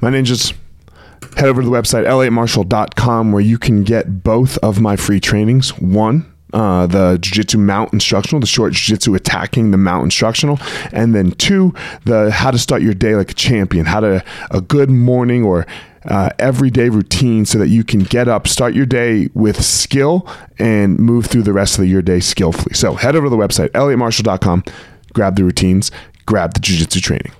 My ninjas, head over to the website elliottmarshall.com where you can get both of my free trainings. One, uh, the jiu-jitsu mount instructional the short jiu-jitsu attacking the mount instructional. And then two the how to start your day like a champion how to a good morning or uh, everyday routine so that you can get up start your day with skill and move through the rest of your day skillfully. So head over to the website elliottmarshall.com grab the routines grab the jiu-jitsu training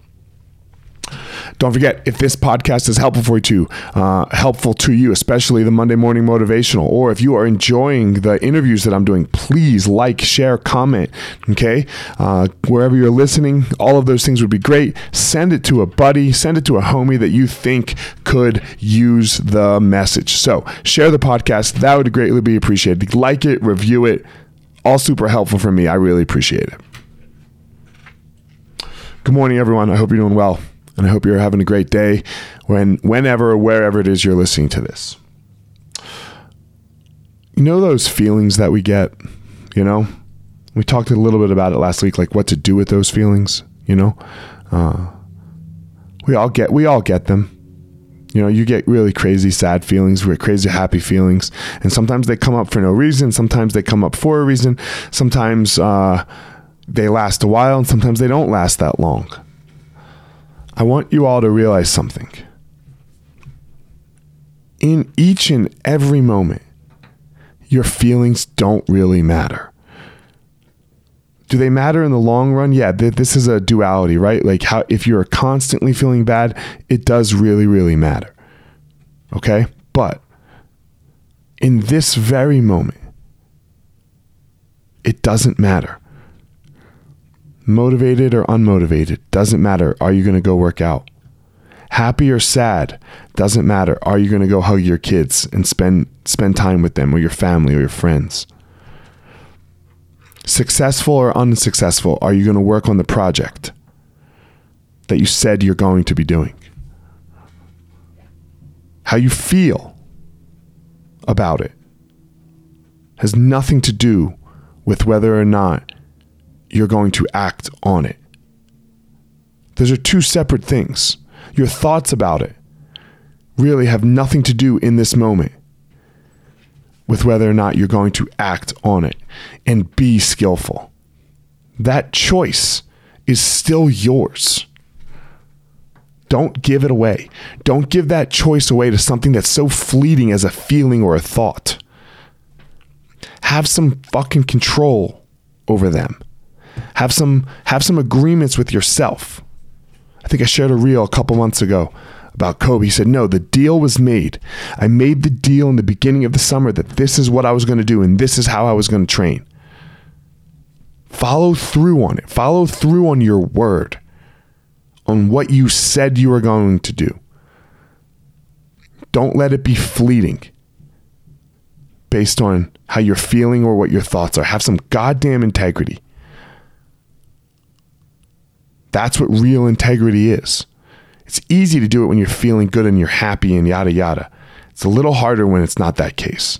don't forget, if this podcast is helpful for you, uh, helpful to you, especially the Monday morning motivational, or if you are enjoying the interviews that I'm doing, please like, share, comment. Okay, uh, wherever you're listening, all of those things would be great. Send it to a buddy, send it to a homie that you think could use the message. So share the podcast. That would greatly be appreciated. Like it, review it. All super helpful for me. I really appreciate it. Good morning, everyone. I hope you're doing well and I hope you're having a great day when whenever wherever it is you're listening to this. You know those feelings that we get, you know? We talked a little bit about it last week, like what to do with those feelings, you know? Uh, we all get we all get them. You know, you get really crazy sad feelings, really crazy happy feelings, and sometimes they come up for no reason. Sometimes they come up for a reason. Sometimes uh, they last a while, and sometimes they don't last that long. I want you all to realize something. In each and every moment, your feelings don't really matter. Do they matter in the long run? Yeah, th- this is a duality, right? Like how if you're constantly feeling bad, it does really really matter. Okay? But in this very moment, it doesn't matter motivated or unmotivated, doesn't matter. Are you going to go work out? Happy or sad, doesn't matter. Are you going to go hug your kids and spend spend time with them or your family or your friends? Successful or unsuccessful, are you going to work on the project that you said you're going to be doing? How you feel about it has nothing to do with whether or not you're going to act on it. Those are two separate things. Your thoughts about it really have nothing to do in this moment with whether or not you're going to act on it and be skillful. That choice is still yours. Don't give it away. Don't give that choice away to something that's so fleeting as a feeling or a thought. Have some fucking control over them. Have some have some agreements with yourself. I think I shared a reel a couple months ago about Kobe. He said, No, the deal was made. I made the deal in the beginning of the summer that this is what I was going to do and this is how I was going to train. Follow through on it. Follow through on your word, on what you said you were going to do. Don't let it be fleeting based on how you're feeling or what your thoughts are. Have some goddamn integrity. That's what real integrity is. It's easy to do it when you're feeling good and you're happy and yada yada. It's a little harder when it's not that case.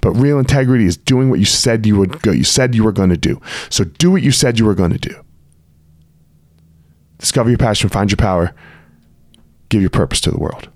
But real integrity is doing what you said you would go. You said you were going to do. So do what you said you were going to do. Discover your passion, find your power, give your purpose to the world.